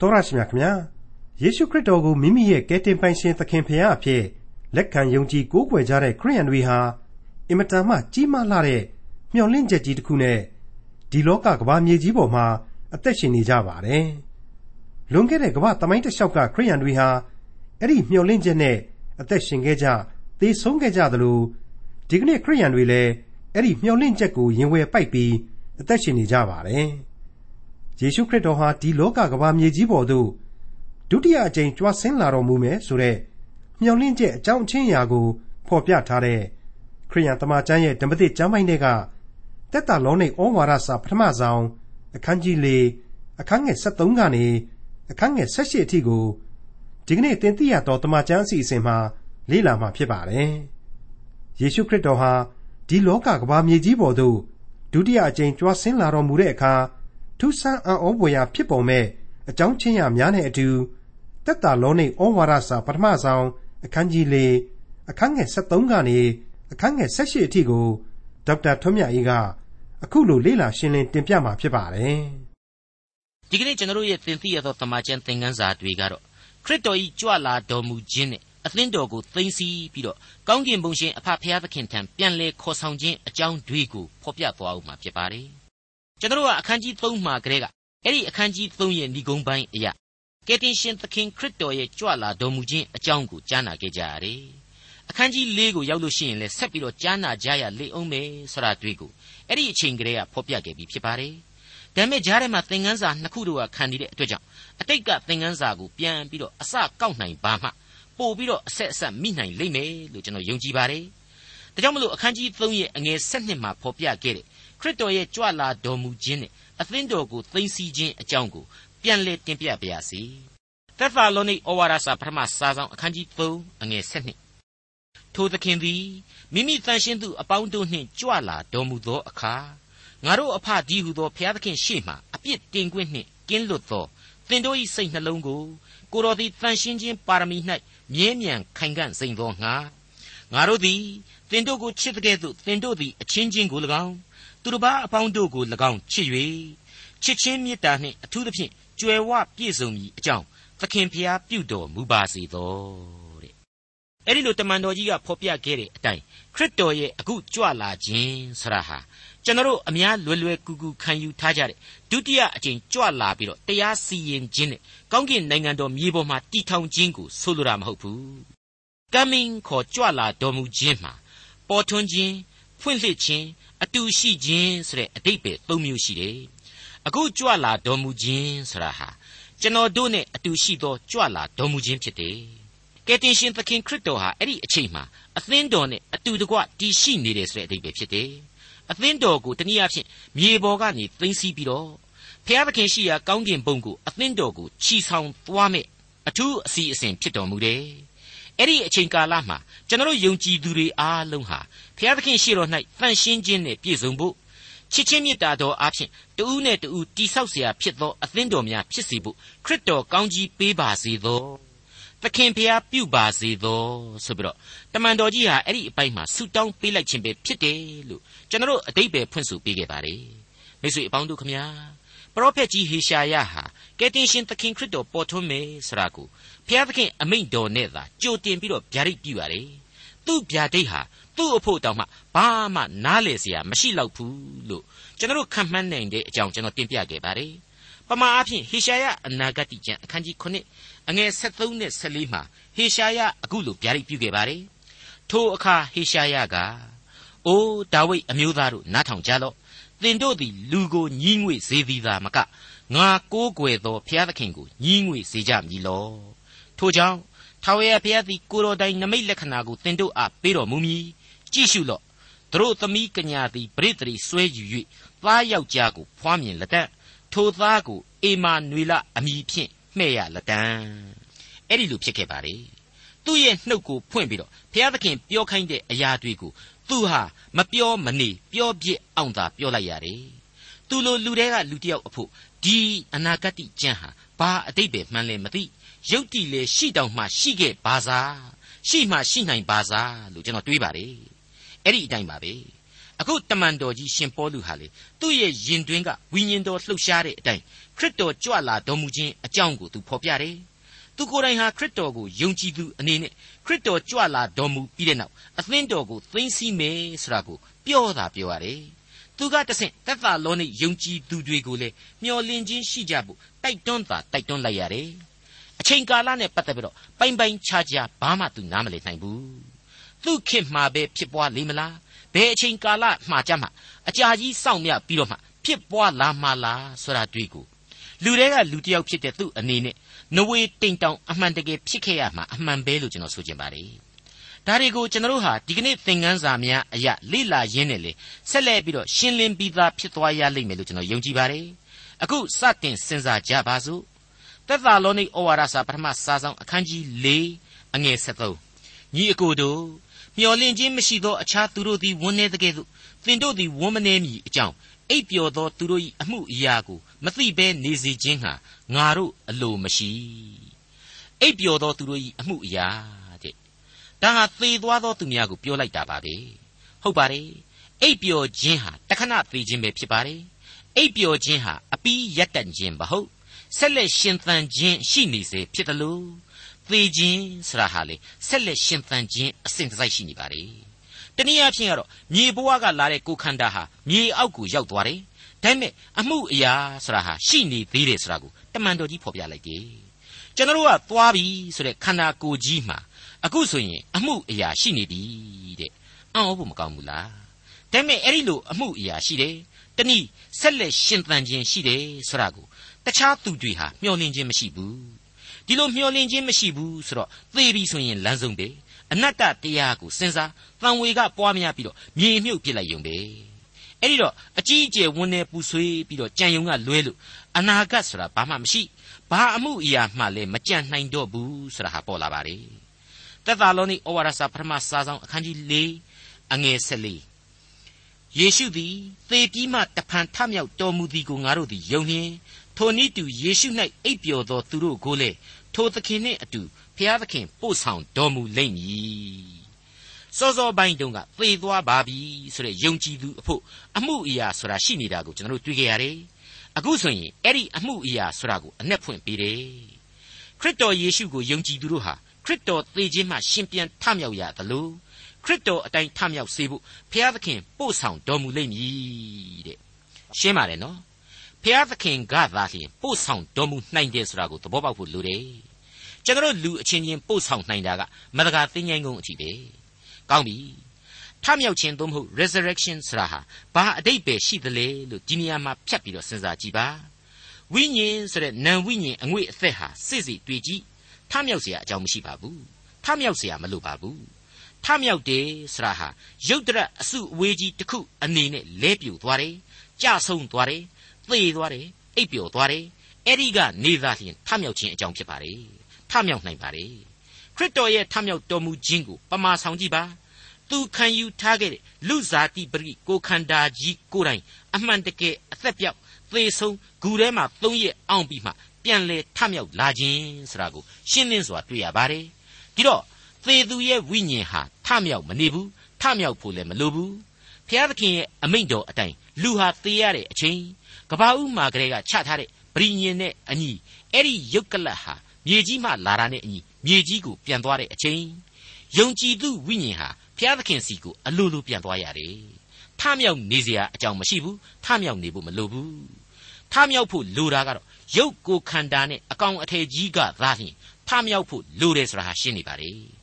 တော်ရရှိမြခင်ဗျာယေရှုခရစ်တော်ကိုမိမိရဲ့ကယ်တင်ပိုင်ရှင်သခင်ဖရာအဖြစ်လက်ခံယုံကြည်ကိုးကွယ်ကြတဲ့ခရိယန်တွေဟာအင်မတန်မှကြီးမားလာတဲ့မျှော်လင့်ချက်ကြီးတစ်ခုနဲ့ဒီလောကကမ္ဘာမြေကြီးပေါ်မှာအသက်ရှင်နေကြပါတယ်လွန်ခဲ့တဲ့ကမ္ဘာသမိုင်းတစ်လျှောက်ကခရိယန်တွေဟာအဲ့ဒီမျှော်လင့်ချက်နဲ့အသက်ရှင်ခဲ့ကြသေဆုံးခဲ့ကြသလိုဒီကနေ့ခရိယန်တွေလည်းအဲ့ဒီမျှော်လင့်ချက်ကိုရင်ဝယ်ပိုက်ပြီးအသက်ရှင်နေကြပါတယ် ယေရှုခရစ်တော်ဟာ ဒီလောကကမ္ဘာမြေကြီးပေါ်သို့ ဒုတိယအကြိမ် ကြွဆင်းလာတော်မူမယ်ဆိုတဲ့ မျှော်လင့်ချက် အကြောင်းအချင်းအရာကို ဖော်ပြထားတဲ့ ခရိယန်တမန်ကျမ်းရဲ့ ဓမ္မသစ်ကျမ်းပိုင်းတွေကတက်တာလောနေဩဝါဒစာ ပထမဆုံးအခန်းကြီး၄အခန်းငယ်73ကနေ အခန်းငယ်78အထိကို ဒီကနေ့သင်သိရတော့တမန်ကျမ်းအစီအစဉ်မှာ လေ့လာမှာဖြစ်ပါတယ်။ယေရှုခရစ်တော်ဟာ ဒီလောကကမ္ဘာမြေကြီးပေါ်သို့ ဒုတိယအကြိမ်ကြွဆင်းလာတော်မူတဲ့အခါ ထူးဆန်းအံ့ဩဖွယ်ရာဖြစ်ပုံမဲ့အကြောင်းချင်းရာများနဲ့အတူတက်တာလောနေဩဝါဒစာပထမဆုံးအခန်းကြီး၄အခန်းငယ်73ကနေအခန်းငယ်78အထိကိုဒေါက်တာထွန်းမြတ်အေးကအခုလိုလေ့လာရှင်းလင်းတင်ပြมาဖြစ်ပါတယ်။ဒီကနေ့ကျွန်တော်တို့ရဲ့သင်သိရသောတမန်ကျန်သင်ခန်းစာတွေကတော့ခရစ်တော်၏ကြွလာတော်မူခြင်းနဲ့အသင်းတော်ကိုသိမ်းဆည်းပြီးတော့ကောင်းကင်ဘုံရှင်အဖဖရာသခင်ထံပြန်လဲခေါ်ဆောင်ခြင်းအကြောင်းတွေကိုဖော်ပြသွားအောင်မှာဖြစ်ပါတယ်။ ကျွန်တော်တို့ကအခန်းကြီး3မှာကလေးကအဲ့ဒီအခန်းကြီး3ရဲ့ဏိဂုံးပိုင်းအရာကယ်တင်ရှင်သခင်ခရစ်တော်ရဲ့ကြွလာတော်မူခြင်းအကြောင်းကိုကြားနာခဲ့ကြရတယ်။အခန်းကြီး၄ကိုရောက်လို့ရှိရင်လည်းဆက်ပြီးတော့ကြားနာကြရလေအောင်မယ်ဆိုတာတွေ့ကိုအဲ့ဒီအချိန်ကလေးကဖော်ပြခဲ့ပြီးဖြစ်ပါတယ်။ဒါပေမဲ့ကြားထဲမှာသင်ခန်းစာနှစ်ခုတို့ကခံနေတဲ့အတွက်ကြောင့်အတိတ်ကသင်ခန်းစာကိုပြန်ပြီးတော့အစကောက်နိုင်ပါမှပို့ပြီးတော့အဆက်အဆက်မိနိုင်လိမ့်မယ်လို့ကျွန်တော်ယုံကြည်ပါတယ်။ဒါကြောင့်မလို့အခန်းကြီး3ရဲ့အငယ်7မှာဖော်ပြခဲ့တဲ့ ခရစ်တော်ရဲ့ကြွလာတော်မူခြင်းနဲ့အသင်းတော်ကိုသိသိခြင်းအကြောင်းကိုပြန်လည်တင်ပြပါရစေ။သက်သာလောနိဩဝါဒစာပထမစာဆောင်အခန်းကြီး3အငယ်7ထိုသခင်သည်မိမိတန်ရှင်းသူအပေါင်းတို့နှင့်ကြွလာတော်မူသောအခါငါတို့အဖဒီဟုသောဘုရားသခင်ရှေ့မှအပြစ်တင်ခွင့်နှင့်ကင်းလွတ်သောသင်တို့၏စိတ်နှလုံးကိုကိုတော်သည်တန်ရှင်းခြင်းပါရမီ၌မြဲမြံခိုင်ခံ့စိမ့်သောငါငါတို့သည်သင်တို့ကိုချစ်တဲ့ကဲ့သို့သင်တို့သည်အချင်းချင်းကို၎င်း သူတစ်ပါးအပေါင်းတို့ကို၎င်းချစ်၍ချစ်ချင်းမေတ္တာနှင့်အထူးသဖြင့်ကြွယ်ဝပြည့်စုံမည်အကြောင်းသခင်ဖျားပြုတော်မူပါစေသောတဲ့အဲ့ဒီလိုတမန်တော်ကြီးကဖော်ပြခဲ့တဲ့အတိုင်းခရစ်တော်ရဲ့အခုကြွလာခြင်းဆရာဟာကျွန်တော်အများလွယ်လွယ်ကူကူခံယူထားကြတဲ့ဒုတိယအကြိမ်ကြွလာပြီးတော့တရားစီရင်ခြင်းနဲ့ကောင်းကင်နိုင်ငံတော်မြေပေါ်မှာတည်ထောင်ခြင်းကိုဆိုလိုတာမဟုတ်ဘူး။ coming ခေါ်ကြွလာတော်မူခြင်းမှာပေါ်ထွန်းခြင်းဖွင့်လှစ်ခြင်း အတူရှိခြင်းဆိုတဲ့အတိတ်ပဲသုံးမျိုးရှိတယ်။အခုကြွလာတော်မူခြင်းဆိုတာဟာကျွန်တော်တို့နဲ့အတူရှိသောကြွလာတော်မူခြင်းဖြစ်တယ်။ကယ်တင်ရှင်သခင်ခရစ်တော်ဟာအဲ့ဒီအချိန်မှာအသင်းတော်နဲ့အတူတကွတည်ရှိနေတယ်ဆိုတဲ့အတိတ်ပဲဖြစ်တယ်။အသင်းတော်ကိုတနည်းအားဖြင့်မြေပေါ်ကနေသိမ်းဆည်းပြီးတော့ဖျားသခင်ရှိရာကောင်းကင်ဘုံကိုအသင်းတော်ကိုချီဆောင်သွားမဲ့အထူးအစီအစဉ်ဖြစ်တော်မူတယ်။အဲ့ဒီအချိန်ကာလမှာကျွန်တော်ယုံကြည်သူတွေအားလုံးဟာ ဖျားသခင်ရှိတော်၌ဖန်ရှင်းခြင်းနဲ့ပြည့်စုံဖို့ချစ်ချင်းမေတ္တာတော်အဖျင်တဦးနဲ့တဦးတိဆောက်เสียဖြစ်သောအသင်းတော်များဖြစ်စေဖို့ခရစ်တော်ကောင်းကြီးပေးပါစေသောသခင်ဖျားပြုပါစေသောဆိုပြီးတော့တမန်တော်ကြီးဟာအဲ့ဒီအပိုင်းမှာဆုတောင်းပေးလိုက်ခြင်းပဲဖြစ်တယ်လို့ကျွန်တော်အတိတ်ပဲဖွင့်ဆိုပေးခဲ့ပါတယ်မိတ်ဆွေအပေါင်းတို့ခမညာပရောဖက်ကြီးဟေရှာယဟာကယ်တင်ရှင်သခင်ခရစ်တော်ပေါ်ထွန်းမယ်ဆိုတာကိုဘုရားသခင်အမိန့်တော်နဲ့သာကြိုတင်ပြီးတော့ဗျာဒိတ်ပြုရတယ်သူ့ဗျာဒိတ်ဟာ သူ့အဖို့တောင်မှဘာမှနားလေစရာမရှိတော့ဘူးလို့ကျွန်တော်ခံမှန်းနိုင်တဲ့အကြောင်းကျွန်တော်တင်ပြခဲ့ပါတယ်ပမာအဖြစ်ဟေရှာယအနာဂတိကျမ်းအခန်းကြီး9အငယ်73နဲ့14မှာဟေရှာယအခုလိုဗျာဒိတ်ပြုခဲ့ပါတယ်ထိုအခါဟေရှာယကအိုးဒါဝိဒ်အမျိုးသားတို့နားထောင်ကြလော့သင်တို့သည်လူကိုညှီးငွေ့စေသည်သာမကငါကိုးကွယ်သောဘုရားသခင်ကိုညှီးငွေ့စေကြမည်လောထို့ကြောင့်ထာဝရဘုရားသည်ကိုတော်တိုင်နမိတ်လက္ခဏာကိုသင်တို့အားပေးတော်မူမည် ကြည့်ရှုလော့သူတို့သမီးကညာသည်ပရိသေရီဆွဲယူ၍သားယောက်ျားကိုဖွားမြင်လက်တန့်ထိုသားကိုအေမာနွေလအမိဖြင့်မှဲ့ရလက်တန့်အဲ့ဒီလိုဖြစ်ခဲ့ပါလေသူ့ရဲ့နှုတ်ကိုဖွင့်ပြီးတော့ဘုရားသခင်ပြောခိုင်းတဲ့အရာတွေကိုသူဟာမပြောမနေပြောပြစ်အောင်သာပြောလိုက်ရတယ်သူလိုလူတွေကလူတယောက်အဖို့ဒီအနာဂတ်ကျမ်းဟာဘာအတိတ်ပဲမှန်းလဲမသိရုပ်တည်လေရှိတောင်မှရှိခဲ့ပါစားရှိမှရှိနိုင်ပါစားလို့ကျွန်တော်တွေးပါတယ် အဲ့ဒီအတိုင်းပါပဲအခုတမန်တော်ကြီးရှင်ပေါလုဟာလေသူ့ရဲ့ယင်တွင်းကဝိညာဉ်တော်လှုပ်ရှားတဲ့အတိုင်းခရစ်တော်ကြွလာတော်မူခြင်းအကြောင်းကိုသူဖော်ပြတယ်သူကိုယ်တိုင်ဟာခရစ်တော်ကိုယုံကြည်သူအနေနဲ့ခရစ်တော်ကြွလာတော်မူပြီးတဲ့နောက်အသင်းတော်ကိုသိသိမယ်ဆိုတာကိုပြောတာပြောရတယ်သူကတဆင့်သက်သာလောနိယုံကြည်သူတွေကိုလည်းမျှော်လင့်ခြင်းရှိကြဖို့တိုက်တွန်းတာတိုက်တွန်းလိုက်ရတယ်အချိန်ကာလနဲ့ပတ်သက်ပြီးတော့ပိုင်ပိုင်ခြားခြားဘာမှသူနားမလည်နိုင်ဘူး သူခင်မှာပဲဖြစ်ပွားလိမ့်မလားဘယ်အချိန်ကာလမှာကြမှာအကြာကြီးစောင့်မြပြီးတော့မှဖြစ်ပွားလာမှလားဆိုတာတွေ့ကိုလူတွေကလူတစ်ယောက်ဖြစ်တဲ့သူ့အနေနဲ့နဝေတိမ်တောင်အမှန်တကယ်ဖြစ်ခဲ့ရမှာအမှန်ပဲလို့ကျွန်တော်ဆိုချင်ပါတယ်ဒါတွေကိုကျွန်တော်တို့ဟာဒီကနေ့သင်ခန်းစာများအရာလေ့လာရင်းနဲ့လေဆက်လက်ပြီးတော့ရှင်းလင်းပြီးသားဖြစ်သွားရလိမ့်မယ်လို့ကျွန်တော်ယုံကြည်ပါတယ်အခုစတင်စဉ်းစားကြပါစို့သက်သာလောနိဩဝါဒစာပထမစာဆောင်အခန်းကြီး၄အငယ်73ညီအကိုတို့ မျော်လင့်ခြင်းမရှိသောအခြားသူတို့သည်ဝန်းနေတကယ်သို့သင်တို့သည်ဝန်းမနေမည်အကြောင်းအိပ်ပျော်သောသူတို့၏အမှုအရာကိုမသိဘဲနေစေခြင်းဟာငါတို့အလိုမရှိအိပ်ပျော်သောသူတို့၏အမှုအရာတဲ့ဒါဟာသေသွားသောသူများကိုပြောလိုက်တာပါပဲဟုတ်ပါတယ်အိပ်ပျော်ခြင်းဟာတခဏသေခြင်းပဲဖြစ်ပါတယ်အိပ်ပျော်ခြင်းဟာအပီးရက်တန့်ခြင်းမဟုတ်ဆက်လက်ရှင်သန်ခြင်းရှိနေစေဖြစ်တယ်လို့ သေခြင်းဆိုတာဟာလေဆက်လက်ရှင်သန်ခြင်းအစဉ်တစိုက်ရှိနေပါလေတနည်းအားဖြင့်ကတော့မြေဘဝကလာတဲ့ကိုခန္ဓာဟာမြေအောက်ကိုရောက်သွားတယ်ဒါပေမဲ့အမှုအရာဆိုတာဟာရှိနေသေးတယ်ဆိုတာကိုတမန်တော်ကြီးဖော်ပြလိုက်တယ်ကျွန်တော်တို့ကသွားပြီဆိုတဲ့ခန္ဓာကိုယ်ကြီးမှာအခုဆိုရင်အမှုအရာရှိနေပြီတဲ့အံ့ဩဖို့မကောင်းဘူးလားဒါပေမဲ့အဲ့ဒီလိုအမှုအရာရှိတယ်တနည်းဆက်လက်ရှင်သန်ခြင်းရှိတယ်ဆိုတာကိုတခြားသူတွေဟာမျှော်လင့်ခြင်းမရှိဘူး ဒီလိုမျှော်လင့်ခြင်းမရှိဘူးဆိုတော့သေပြီဆိုရင်လမ်းဆုံးပဲအနတ္တတရားကိုစဉ်းစားတန်ဝေကပွားများပြီးတော့မြေမြုပ်ပြစ်လိုက်ရုံပဲအဲ့ဒီတော့အကြီးအကျယ်ဝန်းနေပူဆွေးပြီးတော့ကြံယုံကလွဲလို့အနာဂတ်ဆိုတာဘာမှမရှိဘာအမှုအရာမှလည်းမကြံနိုင်တော့ဘူးဆိုတာဟာပေါ်လာပါလေတက်တာလုံးဤဩဝါဒစာပထမစာဆောင်အခန်းကြီး၄အငယ်၁၄ယေရှုသည်သေပြီးမှတဖန်ထမြောက်တော်မူသည်ကိုငါတို့သည်ယုံလျင် ထိုနည်းတူယေရှု၌အိပ်ပျော်သောသူတို့ကိုလည်းထိုသခင်နှင့်အတူဖျားသခင်ပို့ဆောင်တော်မူလိမ့်မည်စောစောပိုင်းတုန်းကသေသွားပါပြီဆိုတဲ့ယုံကြည်သူအဖို့အမှုအရာဆိုတာရှိနေတာကိုကျွန်တော်တို့တွေ့ကြရတယ်အခုဆိုရင်အဲ့ဒီအမှုအရာဆိုတာကိုအ내ဖွင့်ပေးတယ်ခရစ်တော်ယေရှုကိုယုံကြည်သူတို့ဟာခရစ်တော်သေခြင်းမှရှင်ပြန်ထမြောက်ရသလိုခရစ်တော်အတိုင်းထမြောက်စေဖို့ဘုရားသခင်ပို့ဆောင်တော်မူလိမ့်မည်တဲ့ရှင်းပါတယ်နော် ဘုရားသခင်ကသာလျှင်ပို့ဆောင်တော်မူနိုင်တယ်ဆိုတာကိုသဘောပေါက်ဖို့လိုတယ်ကျွန်တော်လူအချင်းချင်းပို့ဆောင်နိုင်တာကမတကာသင်္ချိုင်းကုန်းအထိပဲကောင်းပြီထမြောက်ခြင်းသို့မဟုတ် resurrection ဆိုတာဟာဘာအတိတ်ပဲရှိသလဲလို့ဒီနေရာမှာဖြတ်ပြီးတော့စဉ်းစားကြည့်ပါဝိညာဉ်ဆိုတဲ့နံဝိညာဉ်အငွေ့အသက်ဟာစစ်စစ်တွေ့ကြည့်ထမြောက်เสียအကြောင်းမရှိပါဘူးထမြောက်เสียမလိုပါဘူးထမြောက်တယ်ဆိုတာဟာရုတ်တရက်အစုအဝေးကြီးတစ်ခုအနေနဲ့လဲပြိုသွားတယ်ကြဆုံသွားတယ် သေသွားတယ်အိပ်ပျော်သွားတယ်အဲ့ဒီကနေသာလျှင်ထမြောက်ခြင်းအကြောင်းဖြစ်ပါလေထမြောက်နိုင်ပါလေခရစ်တော်ရဲ့ထမြောက်တော်မူခြင်းကိုပမာဆောင်ကြည့်ပါသူခံယူထားခဲ့တဲ့လူစားတိပရိကိုခန္ဓာကြီးကိုယ်တိုင်အမှန်တကယ်အသက်ပြောက်သေဆုံးဂူထဲမှာသုံးရက်အောင်ပြီးမှပြန်လဲထမြောက်လာခြင်းဆိုတာကိုရှင်းလင်းစွာတွေ့ရပါတယ်ဒီတော့သေသူရဲ့ဝိညာဉ်ဟာထမြောက်မနေဘူးထမြောက်ဖို့လည်းမလိုဘူးဖျားသခင်ရဲ့အမိန့်တော်အတိုင်းလူဟာသေရတဲ့အချိန် ကဘာဦးမာကလေးကချထားတဲ့ဗြိညင်နဲ့အညီအဲ့ဒီယုတ်ကလတ်ဟာမြေကြီးမှလာတာနဲ့အညီမြေကြီးကိုပြန်သွားတဲ့အချိန်ယုံကြည်သူဝိညာဉ်ဟာဘုရားသခင်စီကိုအလိုလိုပြန်သွားရတယ်။ထမြောက်နေစရာအကြောင်းမရှိဘူး။ထမြောက်နေဖို့မလိုဘူး။ထမြောက်ဖို့လိုတာကတော့ရုပ်ကိုခန္ဓာနဲ့အကောင်အထည်ကြီးကသာလျှင်ထမြောက်ဖို့လိုတယ်ဆိုတာဟာရှင်းနေပါလေ။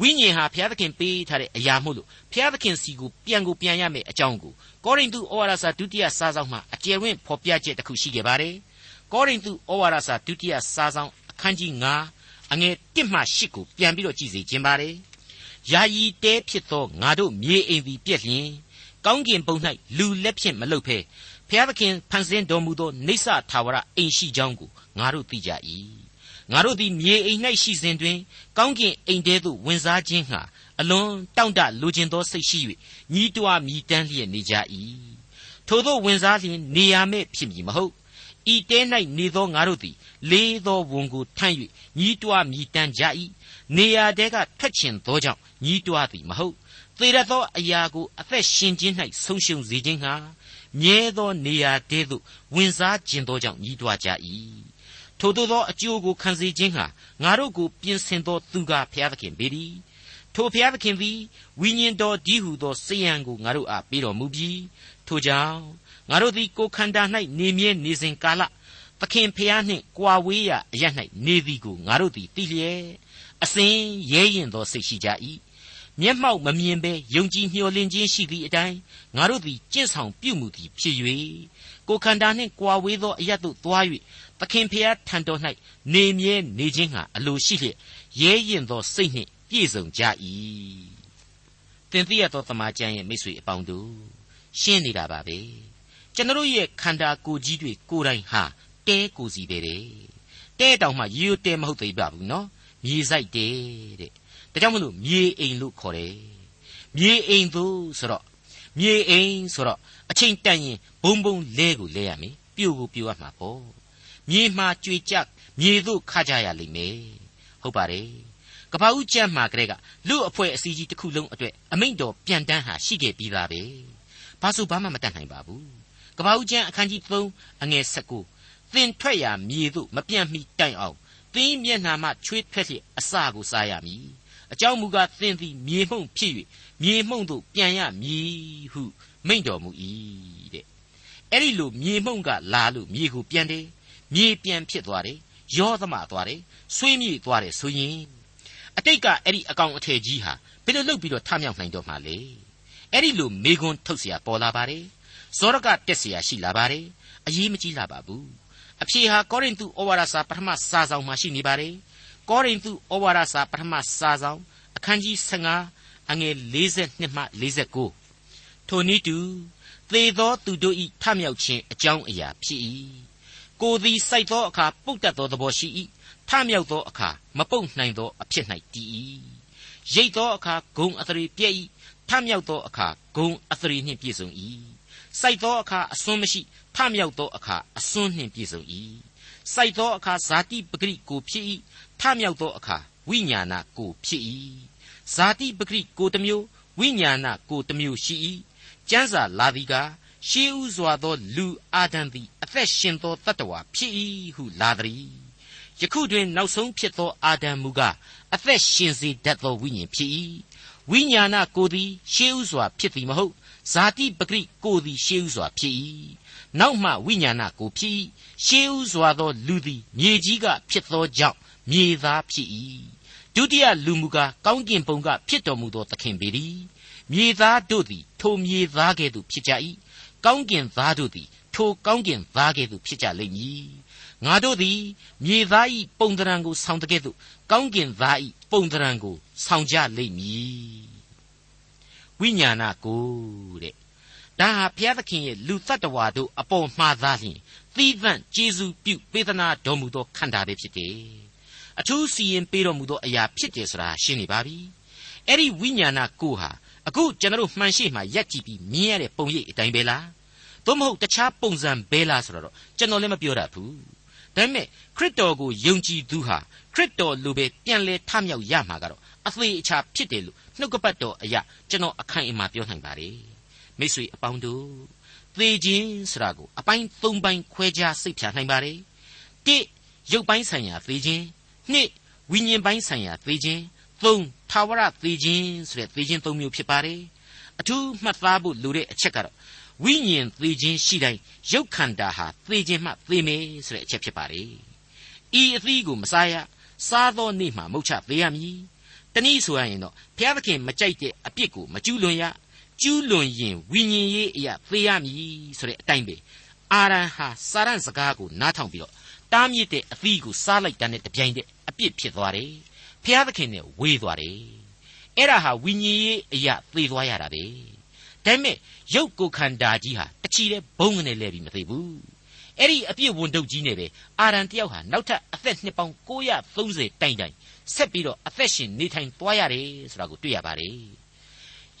ဝိညာဉ်ဟာဘုရားသခင်ပေးထားတဲ့အရာမို့လို့ဘုရားသခင်စီကိုပြန်ကိုပြန်ရမယ်အကြောင်းကိုကောရိန္သုဩဝါဒစာဒုတိယစာဆောင်မှာအကျယ်ဝင့်ဖော်ပြချက်တစ်ခုရှိခဲ့ပါတယ်။ကောရိန္သုဩဝါဒစာဒုတိယစာဆောင်အခန်းကြီး9အငယ်1မှ8ကိုပြန်ပြီးတော့ကြည့်စေခြင်းပါတယ်။ယာယီတဲဖြစ်သောငါတို့မြေအိမ်သည်ပြက်လျင်ကောင်းကင်ဘုံ၌လူလက်ဖြင့်မလုတ်ဖဲဖျားသခင်ဖန်ဆင်းတော်မူသောနေဆထာဝရအိမ်ရှိကြောင်းကိုငါတို့သိကြ၏ ငါတို့သည်မြေအိမ်၌ရှိစဉ်တွင် ကောင်းကင်အိမ်ထဲသို့ဝင်စားခြင်းဟာအလွန်တောင့်တလိုချင်သောစိတ်ရှိ၍ညီးတွားမြည်တမ်းလျက်နေကြ၏ထို့သောဝင်စားလျင်နေရမဲ့ဖြစ်မည်မဟုတ်ဤတဲ၌နေသောငါတို့သည် လေးသောဝန်ကိုထမ်း၍ညီးတွားမြည်တမ်းကြ၏နေရာတဲကထွက်ချင်သောကြောင့်ညီးတွားသည်မဟုတ်သေရသောအရာကိုအသက်ရှင်ခြင်း၌ဆုံးရှုံးစေခြင်းဟာမြဲသောနေရာတည်းသို့ဝင်စားခြင်းသောကြောင့်ညီးတွားကြ၏ ထို့သောအကျိုးကိုခံစေခြင်းဟာငါတို့ကိုပြင်ဆင်သောသူကဘုရားသခင်ပေသည်ထိုဘုရားသခင်သည်ဝိညာဉ်တော်ဒီဟုသောစေယံကိုငါတို့အားပေးတော်မူပြီးထိုကြောင့်ငါတို့သည်ကိုယ်ခန္ဓာ၌နေမြဲနေစဉ်ကာလသခင်ဖျားနှင့်ကြွာဝေးရာအရ၌နေသည်ကိုငါတို့သည်သိလျက်အစဉ်ရဲရင်သောစိတ်ရှိကြ၏မျက်မှောက်မမြင်ဘဲယုံကြည်မျှော်လင့်ခြင်းရှိသည့်အတိုင်းငါတို့သည်ကြင့်ဆောင်ပြုမှုသည်ဖြစ်၍ကိုယ်ခန္ဓာနှင့်ကြွာဝေးသောအရသို့သွား၍ သခင်ဖျားထံတော်၌နေမြဲနေခြင်းဟာအလိုရှိလျက်ရဲရင်သောစိတ်နှင့်ပြည့်စုံကြ၏တင်သိရသောတမန်ကျမ်းရဲ့မိတ်ဆွေအပေါင်းတို့ရှင်းနေတာပါပဲကျွန်တော်ရဲ့ခန္ဓာကိုယ်ကြီးတွေကိုယ်တိုင်ဟာတဲကိုစီပဲတဲ့တဲတောင်မှရိုးရိုးတဲမဟုတ်သေးပါဘူးနော်မြေဆိုင်တဲတဲ့ဒါကြောင့်မလို့မြေအိမ်လို့ခေါ်တယ်မြေအိမ်သို့ဆိုတော့မြေအိမ်ဆိုတော့အချိန်တန်ရင်ဘုံဘုံလဲကိုလဲရမယ်ပြို့ကိုပြို့ရမှာပေါ့ မြေမှာကြွေကြမြေသို့ခကြရလိမ့်မယ်ဟုတ်ပါတယ်ကပ္ပဦးကျမ်းမှာကလေးကလူအဖွဲ့အစည်းကြီးတစ်ခုလုံးအတွက်အမိန့်တော်ပြန်တန်းဟာရှိခဲ့ပြီးသားပဲဘာလို့ဘာမှမတတ်နိုင်ပါဘူးကပ္ပဦးကျမ်းအခန်းကြီး3အငယ်19သင်ထွက်ရာမြေသို့မပြန့်မီတိုင်အောင်သင်မျက်နှာမှချွေးထွက်လျက်အစာကိုစားရမည်အကြောင်းမူကားသင်သည်မြေမှုန့်ဖြစ်၍မြေမှုန့်သို့ပြန်ရမည်ဟုမိန့်တော်မူ၏တဲ့အဲ့ဒီလိုမြေမှုန့်ကလာလို့မြေကိုပြန်တယ် မြေပြန်ဖြစ်သွားတယ်ရောသမသွားတယ်ဆွေးမြေ့သွားတယ်ဆိုရင်အတိတ်ကအဲ့ဒီအကောင်အထည်ကြီးဟာဘယ်လိုလုပ်ပြီးတော့ထမြောက်နိုင်တော့မှလဲအဲ့ဒီလိုမေခွန်းထုတ်เสียပေါ်လာပါတယ်ဇောရကတက်เสียရှိလာပါတယ်အရေးမကြီးလာပါဘူးအဖြေဟာကောရိန္သုဩဝါဒစာပထမစာဆောင်မှာရှိနေပါတယ်ကောရိန္သုဩဝါဒစာပထမစာဆောင်အခန်းကြီး15အငယ်42မှ49ထိုနည်းတူသေသောသူတို့၏ထမြောက်ခြင်းအကြောင်းအရာဖြစ်၏ ကိုသည်စိုက်သောအခါပုတ်တတ်သောသဘောရှိ၏ထမြောက်သောအခါမပုတ်နိုင်သောအဖြစ်၌တည်၏ရိတ်သောအခါဂုံအသရေပြည့်၏ထမြောက်သောအခါဂုံအသရေနှင့်ပြည့်စုံ၏စိုက်သောအခါအစွန်းမရှိထမြောက်သောအခါအစွန်းနှင့်ပြည့်စုံ၏စိုက်သောအခါဇာတိပဂရိကိုဖြစ်၏ထမြောက်သောအခါဝိညာဏကိုဖြစ်၏ဇာတိပဂရိကိုတစ်မျိုးဝိညာဏကိုတစ်မျိုးရှိ၏ကျမ်းစာလာသည်က ရှေးဥစွာသောလူအာဒံသည်အသက်ရှင်သောတတ္တဝါဖြစ်၏ဟုလာသည်ယခုတွင်နောက်ဆုံးဖြစ်သောအာဒံမူကားအသက်ရှင်စေတတ်သောဝိညာဉ်ဖြစ်၏ဝိညာဏကိုသည်ရှေးဥစွာဖြစ်သည်မဟုတ်ဇာတိပဂရိကိုသည်ရှေးဥစွာဖြစ်၏နောက်မှဝိညာဏကိုဖြစ်၏ရှေးဥစွာသောလူသည်မြေကြီးကဖြစ်သောကြောင့်မြေသားဖြစ်၏ဒုတိယလူမူကားကောင်းကင်ဘုံကဖြစ်တော်မူသောသခင်ပေသည်မြေသားတို့သည်ထိုမြေသားကဲ့သို့ဖြစ်ကြ၏ ကောင်းကင်သားတို့သည်ထိုကောင်းကင်သားကဲ့သို့ဖြစ်ကြလိမ့်မည်ငါတို့သည်မြေသားဤပုံတရံကိုဆောင်တဲ့ကဲ့သို့ကောင်းကင်သားဤပုံတရံကိုဆောင်ကြလိမ့်မည်ဝိညာဏကိုတဲ့ဒါဟာဘုရားသခင်ရဲ့လူတ attva တို့အပေါ်မှားသားလျင်သီးသန့်ကျေးဇူးပြုပေးသနာတော်မူသောခန္ဓာပဲဖြစ်တယ်အထူးစီရင်ပေးတော်မူသောအရာဖြစ်တယ်ဆိုတာရှင်းနေပါပြီအဲ့ဒီဝိညာဏကိုဟာ အခုကျွန်တော်မှန်ရှိမှရက်ကြည့်ပြီးမြင်ရတဲ့ပုံရိပ်အတိုင်းပဲလားသို့မဟုတ်တခြားပုံစံပဲလားဆိုတော့ကျွန်တော်လည်းမပြောတတ်ဘူးဒါပေမဲ့ခရစ်တော်ကိုယုံကြည်သူဟာခရစ်တော်လိုပဲပြန်လဲထမြောက်ရမှာကတော့အသေးအချာဖြစ်တယ်လို့နှုတ်ကပတ်တော်အရာကျွန်တော်အခိုင်အမာပြောနိုင်ပါတယ်မိတ်ဆွေအပေါင်းတို့သေခြင်းဆိုတာကိုအပိုင်း၃ပိုင်းခွဲခြားစိတ်ဖြာနိုင်ပါတယ်၁ရုပ်ပိုင်းဆိုင်ရာသေခြင်း၂ဝိညာဉ်ပိုင်းဆိုင်ရာသေခြင်း ၃ထာဝရသေခြင်းဆိုတဲ့သေခြင်း၃မျိုးဖြစ်ပါတယ်အထူးမှတ်သားဖို့လိုတဲ့အချက်ကတော့ဝိညာဉ်သေခြင်းရှိတိုင်းရုပ်ခန္ဓာဟာသေခြင်းမှသေမယ်ဆိုတဲ့အချက်ဖြစ်ပါတယ်ဤအသီးကိုမစားရစားသောနေ့မှာမုတ်ချသေးရမည်တနည်းဆိုရရင်တော့ဘုရားသခင်မကြိုက်တဲ့အပြစ်ကိုမကျူးလွန်ရကျူးလွန်ရင်ဝိညာဉ်ရေးအရာသေရမည်ဆိုတဲ့အတိုင်းပဲအာရန်ဟာစာရန်စကားကိုနားထောင်ပြီးတော့တားမြစ်တဲ့အသီးကိုစားလိုက်တဲ့တပြိုင်တည်းအပြစ်ဖြစ်သွားတယ် ဖျားသခင်နဲ့ဝေးသွားတယ်အဲ့ဒါဟာဝိညာဉ်ရေးအရာသေသွားရတာပဲဒါပေမဲ့ရုပ်ကိုယ်ခန္ဓာကြီးဟာတချီတဲ့ဘုံကနေလဲပြီးမသေးဘူးအဲ့ဒီအပြစ်ဝန်တုပ်ကြီးနဲ့ပဲအာရန်တယောက်ဟာနောက်ထပ်အသက်နှစ်ပေါင်း930တိုင်တိုင်ဆက်ပြီးတော့အသက်ရှင်နေထိုင်သွားရတယ်ဆိုတာကိုတွေ့ရပါတယ်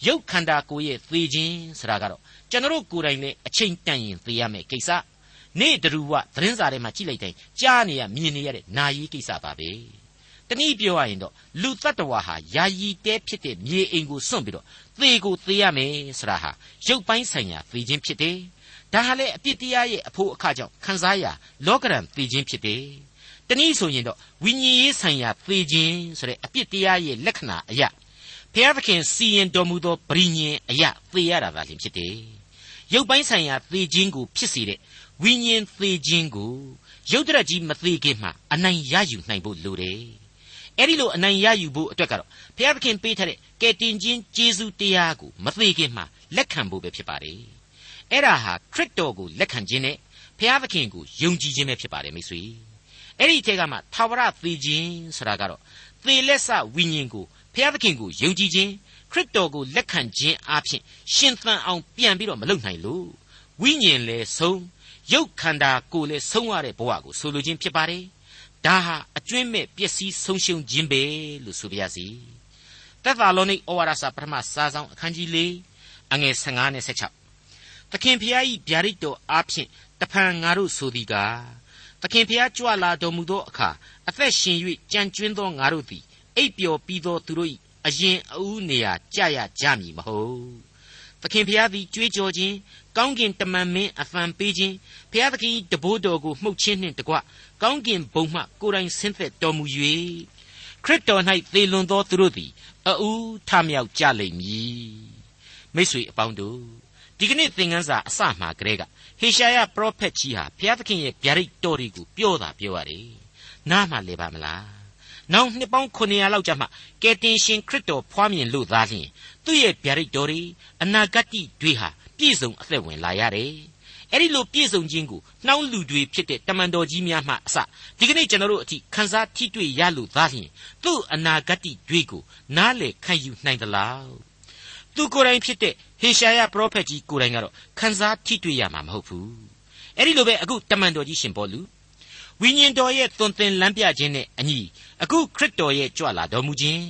ရုပ်ခန္ဓာကိုယ်ရဲ့သေခြင်းဆိုတာကတော့ကျွန်တော်ကိုယ်တိုင်လည်းအချိန်တန်ရင်သေရမယ်ကိစ္စနေ့တရူဝသတင်းစာထဲမှာကြည့်လိုက်တိုင်းကြားနေရမြင်နေရတဲ့နာယီကိစ္စပါပဲတ နည်းပြောရရင်တော့လူတ attva ဟာယာယီတဲဖြစ်တဲ့မြေအိမ်ကိုစွန့်ပြီးတော့သေကိုသေရမယ်ဆိုတာဟာရုပ်ပိုင်းဆိုင်ရာသေခြင်းဖြစ်တယ်ဒါဟာလေအပြစ်တရားရဲ့အဖို့အခါကြောင့်ခံစားရလောကရန်သေခြင်းဖြစ်တယ်တနည်းဆိုရင်တော့ဝိညာဉ်ရေးဆိုင်ရာသေခြင်းဆိုတဲ့အပြစ်တရားရဲ့လက္ခဏာအရာဘုရားသခင်စီရင်တော်မူသောပရိညင်အရာသေရတာသာလျှင်ဖြစ်တယ်ရုပ်ပိုင်းဆိုင်ရာသေခြင်းကိုဖြစ်စေတဲ့ဝိညာဉ်သေခြင်းကိုရုပ်တရက်ကြီးမသေးခင်မှာအနိုင်ရယူနိုင်ဖို့လိုတယ် အဲ့ဒီလိုအနိုင်ရယူဖို့အတွက်ကတော့ဘုရားသခင်ပေးထားတဲ့ကယ်တင်ခြင်းကျေးဇူးတရားကိုမသေးခင်မှာလက်ခံဖို့ပဲဖြစ်ပါတယ်အဲ့ဒါဟာခရစ်တော်ကိုလက်ခံခြင်းနဲ့ဘုရားသခင်ကိုယုံကြည်ခြင်းပဲဖြစ်ပါတယ်မိတ်ဆွေအဲ့ဒီအထက်ကမှသာဝရသေခြင်းဆိုတာကတော့သေလက်စဝိညာဉ်ကိုဘုရားသခင်ကိုယုံကြည်ခြင်းခရစ်တော်ကိုလက်ခံခြင်းအပြင်ရှင်သန်အောင်ပြန်ပြီးတော့မလုပ်နိုင်လို့ဝိညာဉ်လည်းဆုံးရုပ်ခန္ဓာကိုယ်လည်းဆုံးရတဲ့ဘဝကိုဆိုလိုခြင်းဖြစ်ပါတယ် ဒါဟာအကျွင့်မဲ့ပျက်စီးဆုံးရှုံးခြင်းပဲလို့ဆိုပါရစေသက်သာလောနိဩဝါဒစာပထမစာဆောင်အခန်းကြီး၄အငယ်15နဲ့16သခင်ဖျားဤဗျာဒိတ်တော်အားဖြင့်တဖန်ငါတို့ဆိုသည်ကားသခင်ဖျားကြွလာတော်မူသောအခါအသက်ရှင်၍ကြံကျွင်းသောငါတို့သည်အိပ်ပျော်ပြီးသောသူတို့၏အရင်အဦးနေရာကြရကြမည်မဟုတ် သခင်ဖျားသည်ကြွေးကြော်ခြင်းကောင်းကင်တမန်မင်းအဖန်ပေးခြင်းဖျားသခင်တဘိုးတော်ကိုမှုတ်ခြင်းနှင့်တကွကောင်းကင်ဘုံမှကိုယ်တိုင်ဆင်းသက်တော်မူ၍ခရစ်တော်၌သေလွန်သောသူတို့သည်အူးထမြောက်ကြလိမ့်မည်မိတ်ဆွေအပေါင်းတို့ဒီကနေ့သင်ခန်းစာအစမှကတည်းကဟေရှာယပရောဖက်ကြီးဟာဘုရားသခင်ရဲ့ဗျာဒိတ်တော်တွေကိုပြောတာပြောရတယ်နားမှလဲပါမလားနောက်နှစ်ပေါင်း900လောက်ကြာမှကယ်တင်ရှင်ခရစ်တော်ဖွားမြင်လို့သားလျှင် သူ့ရဲ့ဗျာဒိတ်တော်တွေအနာဂတ်တွေဟာပြည့်စုံအသက်ဝင်လာရတယ်အဲ့ဒီလိုပြည့်စုံခြင်းကိုနှောင်းလူတွေဖြစ်တဲ့တမန်တော်ကြီးများမှအစဒီကနေ့ကျွန်တော်တို့အထိခန်းစားထိတွေ့ရလို့သားလျှင်သူ့အနာဂတ်တွေကိုနားလေခံယူနိုင်သလားသူကိုယ်တိုင်ဖြစ်တဲ့ဟေရှာယပရောဖက်ကြီးကိုယ်တိုင်ကတော့ခန်းစားထိတွေ့ရမှာမဟုတ်ဘူးအဲ့ဒီလိုပဲအခုတမန်တော်ကြီးရှင်ပေါလုဝိညာဉ်တော်ရဲ့သွန်သင်လမ်းပြခြင်းနဲ့အညီအခုခရစ်တော်ရဲ့ကြွလာတော်မူခြင်း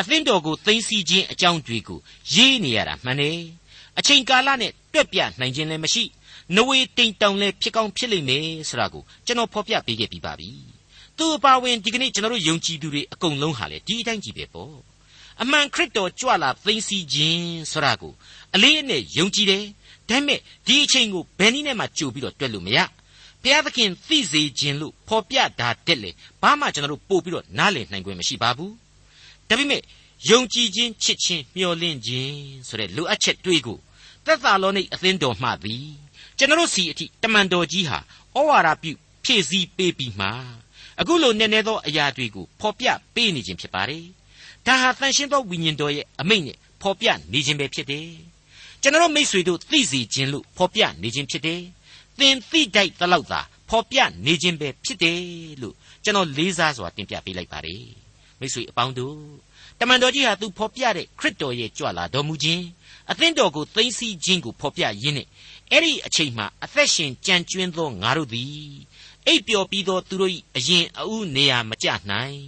အသင်းတော်ကိုသိသိချင်းအကြောင်းတွေကိုရေးနေရတာမှန်တယ်အချိန်ကာလနဲ့တွက်ပြနိုင်ခြင်းလည်းမရှိနဝေတိမ်တောင်လည်းဖြစ်ကောင်းဖြစ်လိမ့်မယ်ဆိုတာကိုကျွန်တော်ဖော်ပြပေးခဲ့ပြီးပါပြီသူအပါဝင်ဒီကနေ့ကျွန်တော်တို့ယုံကြည်သူတွေအကုန်လုံးဟာလေဒီအတိုင်းကြီးပဲပေါ့အမှန်ခရစ်တော်ကြွလာသိသိခြင်းဆိုတာကိုအလေးအနက်ယုံကြည်တယ်ဒါပေမဲ့ဒီအချိန်ကိုဘယ်နည်းနဲ့မှကြိုပြီးတော့တွက်လို့မရဘုရားသခင်သိစေခြင်းလို့ဖော်ပြတာတက်လေဘာမှကျွန်တော်တို့ပို့ပြီးတော့နားလည်နိုင်ခွင့်မရှိပါဘူး ဒါပေမဲ့ယုံကြည်ခြင်းချစ်ခြင်းမျှော်လင့်ခြင်းဆိုတဲ့လိုအပ်ချက်တွေးကိုသက်သာလောနိအသင်းတော်မှသည်ကျွန်တော်စီအထိတမန်တော်ကြီးဟာဩဝါဒပြုဖြည့်ဆည်းပေးပြီးမှအခုလိုနည်းနည်းသောအရာတွေကိုဖော်ပြပေးနေခြင်းဖြစ်ပါတယ်ဒါဟာတန်ရှင်းသောဝိညာဉ်တော်ရဲ့အမိန့်နဲ့ဖော်ပြနေခြင်းပဲဖြစ်တယ်ကျွန်တော်မိษွေတို့သိစေခြင်းလို့ဖော်ပြနေခြင်းဖြစ်တယ်သင်သိတိုက်သလောက်သာဖော်ပြနေခြင်းပဲဖြစ်တယ်လို့ကျွန်တော်လေးစားစွာတင်ပြပေးလိုက်ပါတယ် မိษွေအပေါင်းတို့တမန်တော်ကြီးဟာသူဖော်ပြတဲ့ခရစ်တော်ရဲ့ကြွလာတော်မူခြင်းအသင်းတော်ကိုသိသိခြင်းကိုဖော်ပြရင်းနဲ့အဲ့ဒီအချိန်မှာအသက်ရှင်ကြံ့ကျွင်းသောငါတို့သည်အိပ်ပျော်ပြီးသောသူတို့၏အရင်အဦးနေရာမကျနိုင်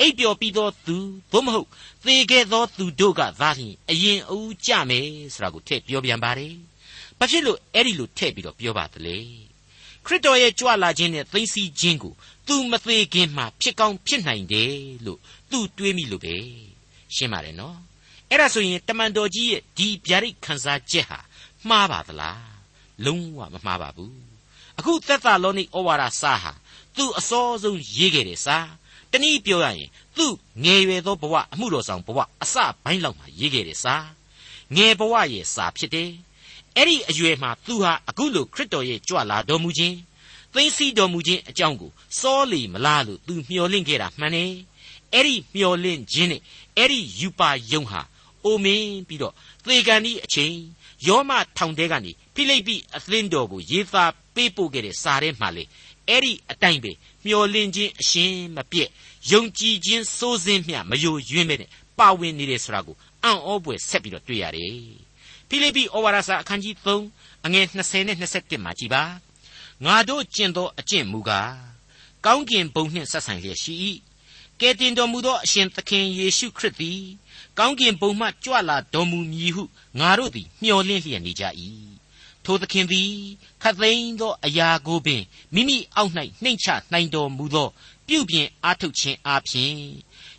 အိပ်ပျော်ပြီးသောသူသို့မဟုတ်သေခဲ့သောသူတို့ကသာလျှင်အရင်အဦးကြမယ်ဆိုတာကိုထည့်ပြောပြန်ပါတယ်။ဘာဖြစ်လို့အဲ့ဒီလိုထည့်ပြီးတော့ပြောပါသလဲ။ခရစ်တော်ရဲ့ကြွလာခြင်းနဲ့သိသိခြင်းကို သူမသေးခင်မှာဖြစ်ကောင်းဖြစ်နိုင်တယ်လို့သူတွေးမိလို့ပဲ။ရှင်းပါတယ်နော်။အဲ့ဒါဆိုရင်တမန်တော်ကြီးရဲ့ဒီဗျာဒိတ်ခန်းစားချက်ဟာမှားပါသလားလုံးဝမမှားပါဘူးအခုသက်သာလောနိဩဝါဒစာဟာသူ့အစောဆုံးရေးခဲ့တဲ့စာတနည်းပြောရရင်သူ့ငယ်ရွယ်သောဘဝအမှုတော်ဆောင်ဘဝအစပိုင်းလောက်မှာရေးခဲ့တဲ့စာငယ်ဘဝရဲ့စာဖြစ်တယ်အဲ့ဒီအရွယ်မှာသူဟာအခုလိုခရစ်တော်ရဲ့ကြွလာတော်မူခြင်း သိသိတော်မူခြင်းအကြောင်းကိုစောလေမလားလို့သူမျှော်လင့်ခဲ့တာမှန်တယ်အဲ့ဒီမျှော်လင့်ခြင်းနဲ့အဲ့ဒီယူပါယုံဟာအိုမင်းပြီးတော့သေကန်ဒီအချိန်ယောမထောင်တဲကနေဖိလိပ္ပိအသင်းတော်ကိုရေးသားပေးပို့ခဲ့တဲ့စာထဲမှာလေအဲ့ဒီအတိုင်းပဲမျော်လင့်ခြင်းအရှင်မပြည့်ယုံကြည်ခြင်းစိုးစင်းမျှမယိုယွင်းမဲ့နဲ့ပါဝင်နေတယ်ဆိုတာကိုအံ့ဩဖွယ်ဆက်ပြီးတော့တွေ့ရတယ်ဖိလိပ္ပိဩဝါဒစာအခန်းကြီး3အငယ်20နဲ့21မှာကြည်ပါ ငါတို့ကျင့်သောအကျင့်မူကားကောင်းကင်ဘုံနှင့်ဆက်ဆိုင်လျက်ရှိ၏ကယ်တင်တော်မူသောအရှင်သခင်ယေရှုခရစ်သည်ကောင်းကင်ဘုံမှကြွလာတော်မူမည်ဟုငါတို့သည်မျှော်လင့်လျက်နေကြ၏ထိုသခင်သည်ခတ်သိမ်းသောအရာကိုပင်မိမိအောက်၌နှိမ့်ချနိုင်တော်မူသောပြုပြင်အားထုတ်ခြင်းအပြင်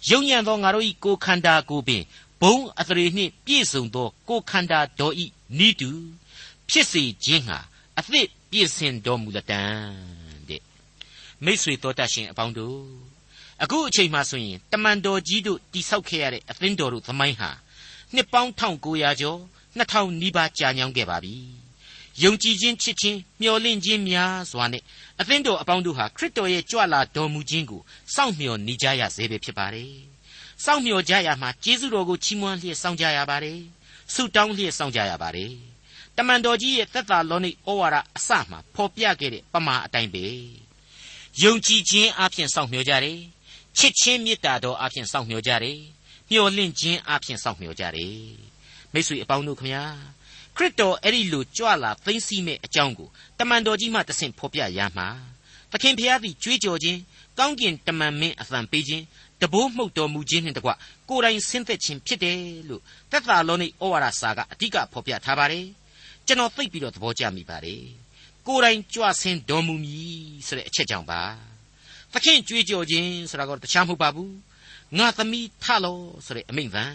ယုံညံ့သောငါတို့၏ကိုယ်ခန္ဓာကိုပင်ဘုံအသရေနှင့်ပြည့်စုံသောကိုယ်ခန္ဓာတော်ဤနိတုဖြစ်စေခြင်းဟာအသစ် ပြည့်စင်တော်မူလတံတဲ့မိษွေတော်တတ်ရှင်အပေါင်းတို့အခုအချိန်မှဆိုရင်တမန်တော်ကြီးတို့တိဆောက်ခဲ့ရတဲ့အသင်းတော်တို့သမိုင်းဟာနှစ်ပေါင်း1900ကျော်2000နီးပါးကြာညောင်းခဲ့ပါပြီယုံကြည်ခြင်းချစ်ခြင်းမျှော်လင့်ခြင်းများစွာနဲ့အသင်းတော်အပေါင်းတို့ဟာခရစ်တော်ရဲ့ကြွလာတော်မူခြင်းကိုစောင့်မျှော်နေကြရစေပဲဖြစ်ပါတယ်စောင့်မျှော်ကြရမှာကျေးဇူးတော်ကိုချီးမွမ်းလျက်စောင့်ကြရပါတယ်ဆုတောင်းလျက်စောင့်ကြရပါတယ် တမန်တော်ကြီးရဲ့သက်သာလောနိဩဝါဒအစမှဖော်ပြခဲ့တဲ့ပမာအတိုင်းပဲယုံကြည်ခြင်းအပြင်စောင့်မျှော်ကြတယ်ချစ်ချင်းမေတ္တာတော်အပြင်စောင့်မျှော်ကြတယ်မျှော်လင့်ခြင်းအပြင်စောင့်မျှော်ကြတယ်မိတ်ဆွေအပေါင်းတို့ခမညာခရစ်တော်အဲ့ဒီလိုကြွလာသိမ့်စီမဲ့အကြောင်းကိုတမန်တော်ကြီးမှတဆင့်ဖော်ပြရမှာသခင်ဖျားသည်ကြွေးကြော်ခြင်းကောင်းကင်တမန်မင်းအသံပေးခြင်းတဘိုးမှုတ်တော်မူခြင်းနှင့်တကွကိုယ်တိုင်ဆင်းသက်ခြင်းဖြစ်တယ်လို့သက်သာလောနိဩဝါဒစာကအဓိကဖော်ပြထားပါတယ် ကျွန်တော်သိပြီးတော့သဘောကျမိပါတယ်ကိုယ်တိုင်ကြွဆင်းတော်မူမည်ဆိုတဲ့အချက်ကြောင့်ပါသခင်ကြွေးကြော်ခြင်းဆိုတာကတခြားမဟုတ်ပါဘူးငါသမီးထလောဆိုတဲ့အမိန့်သံ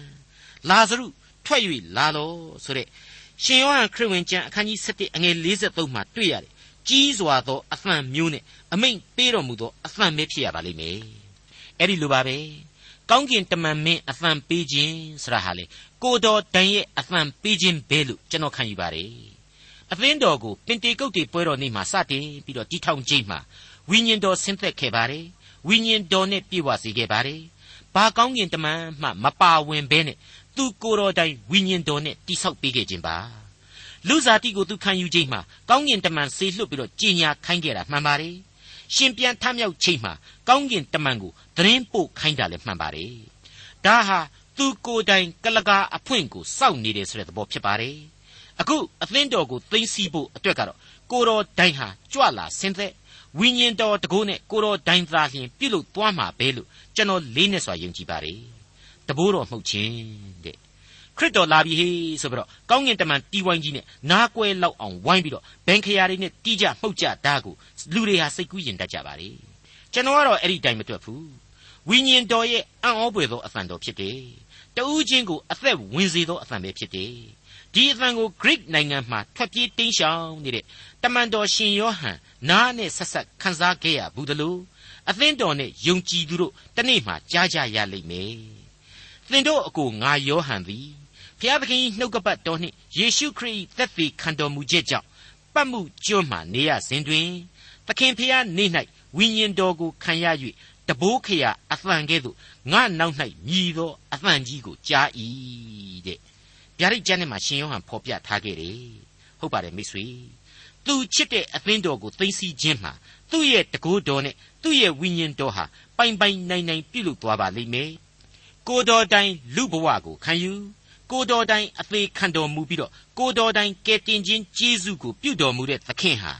လာဇရုထွက်၍လာလောဆိုတဲ့ရှင်ယောဟန်ခရစ်ဝင်ကျမ်းအခန်းကြီး7အငယ်53မှာတွေ့ရတယ်ကြီးစွာသောအသံမျိုးနဲ့အမိန့်ပေးတော်မူသောအသံပဲဖြစ်ရပါလိမ့်မယ်အဲ့ဒီလိုပါပဲ ကောင်းကင်တမန်မင်းအသံပေးခြင်းဆိုတာဟာလေကိုတော်တန်ရဲ့အသံပေးခြင်းပဲလို့ကျွန်တော်ခံယူပါတယ်အသင်းတော်ကိုပင်တေကုတ်တေပွဲတော်နေ့မှာစတင်ပြီးတော့တီထောင်ခြင်းမှာဝိညာဉ်တော်ဆင်းသက်ခဲ့ပါတယ်ဝိညာဉ်တော်နဲ့ပြည့်ဝစေခဲ့ပါတယ်ဘာကောင်းကင်တမန်မှမပါဝင်ဘဲနဲ့သူကိုယ်တော်တိုင်ဝိညာဉ်တော်နဲ့တိဆောက်ပေးခဲ့ခြင်းပါလူစားတိကိုသူခံယူခြင်းမှာကောင်းကင်တမန်ဆေလွတ်ပြီးတော့ကြည်ညာခိုင်းခဲ့တာမှန်ပါတယ် ရှင်ပြန်ထမြောက်ချိန်မှာကောင်းကင်တမန်ကိုသတင်းပို့ခိုင်းတာလည်းမှန်ပါတယ်ဒါဟာသူကိုယ်တိုင်ကလကာအဖွင့်ကိုစောင့်နေတယ်ဆိုတဲ့သဘောဖြစ်ပါတယ်အခုအသင်းတော်ကိုသိသိဖို့အတွက်ကတော့ကိုတော်တိုင်ဟာကြွလာဆင်းသက်ဝိညာဉ်တော်တကိုးနဲ့ကိုတော်တိုင်သာလျှင်ပြုလုပ်သွားမှာပဲလို့ကျွန်တော်လေးနဲ့စွာယုံကြည်ပါတယ်တဘိုးတော်မှုတ်ခြင်းတဲ့ ခရစ်တော်လာပြီဟေးဆိုပြီးတော့ကောင်းကင်တမန်တီးဝိုင်းကြီးနဲ့နားကွဲလောက်အောင်ဝိုင်းပြီးတော့ဘန်ခရာတွေနဲ့တီးကြမှုတ်ကြဓာတ်ကိုလူတွေဟာစိတ်ကူးရင်တတ်ကြပါလေကျွန်တော်ကတော့အဲ့ဒီတိုင်မတွက်ဘူးဝိညာဉ်တော်ရဲ့အံ့ဩပွေသောအသံတော်ဖြစ်တယ်တူးချင်းကိုအသက်ဝင်စေသောအသံပဲဖြစ်တယ်ဒီအသံကို Greek နိုင်ငံမှာထွက်ပြေးတင်းရှောင်နေတဲ့တမန်တော်ရှင်ယောဟန်နားနဲ့ဆက်ဆက်ခန်းစားခဲ့ရဘူးတလို့အသင်းတော်နဲ့ယုံကြည်သူတို့တနေ့မှကြားကြရလိမ့်မယ်သင်တို့အကိုငါယောဟန်သည် ဖျားသခင်နှုတ်ကပတ်တော်နှင့်ယေရှုခရစ်သက်သေခံတော်မူခြင်းကြောင့်ပတ်မှုကျွမ်းမှနေရစဉ်တွင်သခင်ဖျားနေ၌ဝိညာဉ်တော်ကိုခံရ၍တဘိုးခရာအသံကဲ့သို့ငါနောက်၌မြည်သောအသံကြီးကိုကြား၏တဲ့ဗျာဒိတ်ကျမ်းထဲမှာရှင်ယောဟန်ဖော်ပြထားခဲ့တယ်ဟုတ်ပါတယ်မိတ်ဆွေသူချစ်တဲ့အသင်းတော်ကိုသိသိခြင်းမှာသူ့ရဲ့တကိုးတော်နဲ့သူ့ရဲ့ဝိညာဉ်တော်ဟာပိုင်ပိုင်နိုင်နိုင်ပြုလုပ်သွားပါလိမ့်မယ်ကိုတော်တိုင်လူဘဝကိုခံယူ ကိုတော်တိုင်အသေးခံတော်မူပြီးတော့ကိုတော်တိုင်ကယ်တင်ခြင်းကျေးဇူးကိုပြုတော်မူတဲ့သခင်ဟာ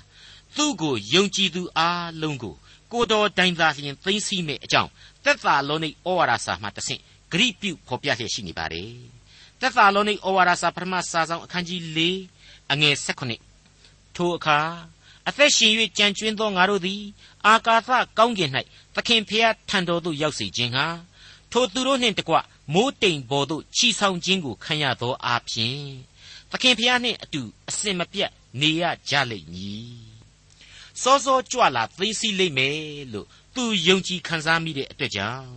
သူ့ကိုယုံကြည်သူအားလုံးကိုကိုတော်တိုင်သာလျှင်သိသိမဲ့အကြောင်းသက်သာလောနိဩဝါဒစာမှတဆင့်ဂရိပြုဖော်ပြလျက်ရှိနေပါတယ်သက်သာလောနိဩဝါဒစာပထမစာဆောင်အခန်းကြီး၄အငယ်၁၈ထိုအခါအသက်ရှင်၍ကြံကျွင်းသောငါတို့သည်အာကာသကောင်းကင်၌သခင်ဖျားထံတော်သို့ရောက်စေခြင်းဟာထိုသူတို့နှင့်တကွ မိုးတိမ်ပေါ်သို့ချီဆောင်ခြင်းကိုခံရသောအပြင်သခင်ဖျားနှင့်အတူအစင်မပြတ်နေရကြလိမ့်မည်စောစောကြွလာသိသိလိမ့်မယ်လို့သူယုံကြည်ခံစားမိတဲ့အတွက်ကြောင့်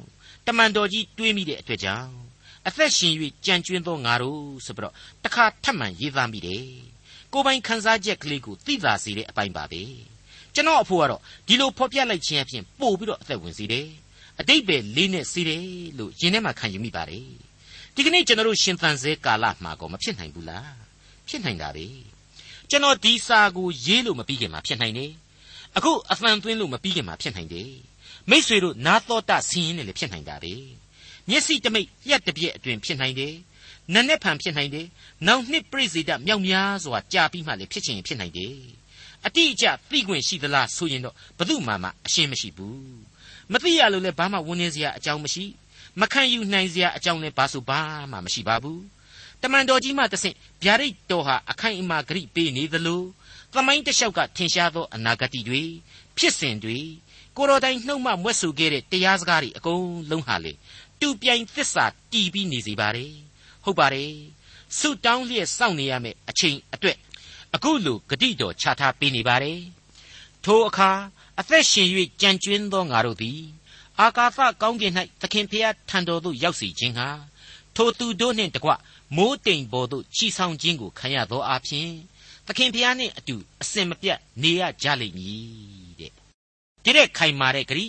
တမန်တော်ကြီးတွေးမိတဲ့အတွက်ကြောင့်အသက်ရှင်၍ကြံကျွင်းသောငါတို့ဆိုပြီးတော့တခါထပ်မံရေးသားမိတယ်ကိုပိုင်ခန်းစားချက်ကလေးကိုသိသာစေတဲ့အပိုင်းပါပဲကျွန်တော်အဖို့ကတော့ဒီလိုဖော်ပြလိုက်ခြင်းအပြင်ပို့ပြီးတော့အသက်ဝင်စေတယ် အတိတ်ပဲလေးနဲ့စေတယ်လို့ယင်ထဲမှာခံယူမိပါတယ်ဒီကနေ့ကျွန်တော်တို့ရှင်သန်စေကာလမှာကောမဖြစ်နိုင်ဘူးလားဖြစ်နိုင်တာပဲကျွန်တော်ဒီစာကိုရေးလို့မပြီးခင်မှာဖြစ်နိုင်တယ်အခုအသံသွင်းလို့မပြီးခင်မှာဖြစ်နိုင်တယ်မိษွေတို့နာတော်တဆင်းရင်လည်းဖြစ်နိုင်တာပဲမျက်စိတမိတ်လျက်တစ်ပြက်အတွင်ဖြစ်နိုင်တယ်နက်နဲ့ဖန်ဖြစ်နိုင်တယ်။နောက်နှစ်ပြိစေတမြောက်များစွာကြာပြီးမှလည်းဖြစ်ချင်ဖြစ်နိုင်တယ်။အတိအကျသိခွင့်ရှိသလားဆိုရင်တော့ဘယ်သူမှမအရှင်းမရှိဘူး။ မသိရလို့လည်းဘာမှဝန်နေစရာအကြောင်းမရှိ။မခံယူနိုင်စရာအကြောင်းလည်းဘာဆိုဘာမှမရှိပါဘူး။တတမန်တော်ကြီးမှတဆင့်ဗျာဒိတ်တော်ဟာအခိုင်အမာဂရိပေးနေသလိုသမိုင်းတလျှောက်ကထင်ရှားသောအနာဂတ်တွေဖြစ်စဉ်တွေကိုတော်တိုင်နှုတ်မှမွဲ့ဆိုခဲ့တဲ့တရားစကားတွေအကုန်လုံးဟာလေတူပြိုင်သစ္စာတီးပြီးနေစေပါတယ်ဟုတ်ပါတယ်ဆုတောင်းလျက်စောင့်နေရမယ့်အချိန်အတွက်အခုလိုဂတိတော်ချထားပေးနေပါတယ်ထိုအခါ အသက်ရှင်၍ကြံကျွင်းသောငါတို့သည်အာကာသကောင်းကင်၌သခင်ဖျားထံတော်သို့ရောက်စီခြင်းဟာထိုသူတို့နှင့်တကွမိုးတိမ်ပေါ်သို့ချီဆောင်ခြင်းကိုခံရသောအဖြစ်သခင်ဖျားနှင့်အတူအစင်မပြတ်နေရကြလိမ့်မည်တဲ့တတဲ့ခိုင်မာတဲ့ဂရိ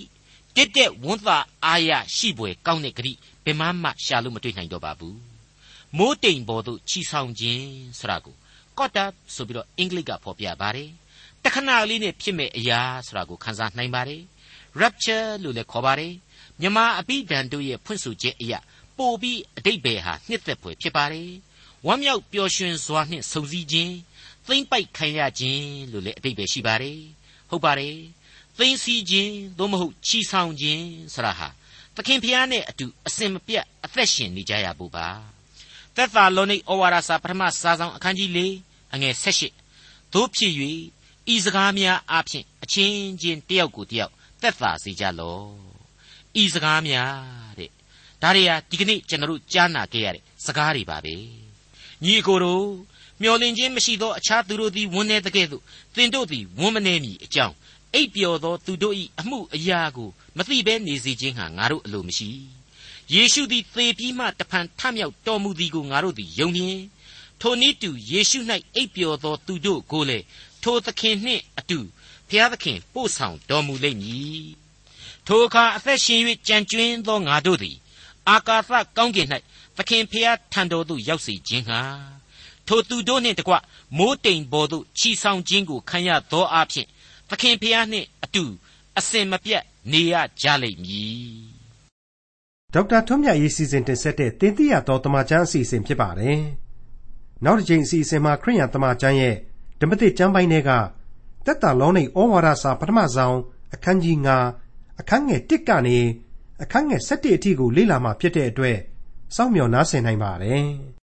တက်တဲ့ဝန်သားအားရရှိပွေကောင်းတဲ့ဂရိဘယ်မှမှရှာလို့မတွေ့နိုင်တော့ပါဘူးမိုးတိမ်ပေါ်သို့ချီဆောင်ခြင်းဆိုတာကို ကော့တာဆိုပြီးတော့အင်္ဂလိပ်ကဖော်ပြပါတယ်တခဏလေးနဲ့ဖြစ်မဲ့အရာဆိုတာကိုခန်းစားနိုင်ပါတယ် rapture လို့လည်းခေါ်ပါတယ်မြမအပိဒံတို့ရဲ့ဖွင့်ဆိုချက်အရာပို့ပြီးအတိတ်ဘယ်ဟာနှစ်သက်ဖွယ်ဖြစ်ပါတယ်ဝမ်းမြောက်ပျော်ရွှင်စွာနှင့်ဆုံစည်းခြင်းသိမ့်ပိုက်ခံရခြင်းလို့လည်းအတိတ်ပဲရှိပါတယ်ဟုတ်ပါတယ်သိမ့်စီခြင်းသို့မဟုတ်ချီဆောင်ခြင်းဆရာဟာသခင်ဖျားနဲ့အတူအစင်မပြတ်အသက်ရှင်နေကြရဖို့ပါသက်သာလောနိဩဝါဒစာပထမစာဆောင်အခန်းကြီး၄ အငယ်၁၈တို့ဖြစ်၍ဤစကားများအဖျင်အချင်းချင်းတယောက်ကိုတယောက်သက်သာစေကြလော့ဤစကားများတဲ့ဒါတွေဟာဒီကနေ့ကျွန်တော်တို့ကြားနာခဲ့ရတဲ့စကားတွေပါပဲညီအကိုတို့မျောလင့်ခြင်းမရှိသောအခြားသူတို့သည်ဝန်းနေတကဲ့သို့သင်တို့သည်ဝန်းမနေမည်အကြောင်းအိပ်ပျော်သောသူတို့၏အမှုအရာကိုမသိဘဲနေစေခြင်းဟာငါတို့အလိုမရှိယေရှုသည်သေပြီးမှတဖန်ထမြောက်တော်မူသည်ကိုငါတို့သည်ယုံမြင် ထိုနည်းတူယေရှု၌အိပ်ပျော်သောသူတို့ကိုလည်းထိုသခင်နှင့်အတူဖျားသခင်ပို့ဆောင်တော်မူလိမ့်မည်ထိုအခါအသက်ရှင်၍ကြံကျွင်းသောငါတို့သည်အာကာသကောင်းကင်၌သခင်ဖျားထံတော်သို့ရောက်စေခြင်းဟာထိုသူတို့နှင့်တကွမိုးတိမ်ပေါ်သို့ချီဆောင်ခြင်းကိုခံရသောအဖြစ်သခင်ဖျားနှင့်အတူအစင်မပြတ်နေရကြလိမ့်မည်ဒေါက်တာထွန်းမြတ်ရေးစီစဉ်တင်ဆက်တဲ့တင်ပြတော်တမချန်းအစီအစဉ်ဖြစ်ပါတယ် နောက်တစ်ချိန်အစီအစဉ်မှာခရိယန်တမချန်းရဲ့ဓမ္မသစ်ကျမ်းပိုင်းတွေကတက်တာလောနေဩဝါဒစာပထမဆုံးအခန်းကြီး9အခန်းငယ်1ကနေအခန်းငယ်7အထိကိုလေ့လာမှဖြစ်တဲ့အတွက်စောင့်မျှော်နားဆင်နိုင်ပါတယ်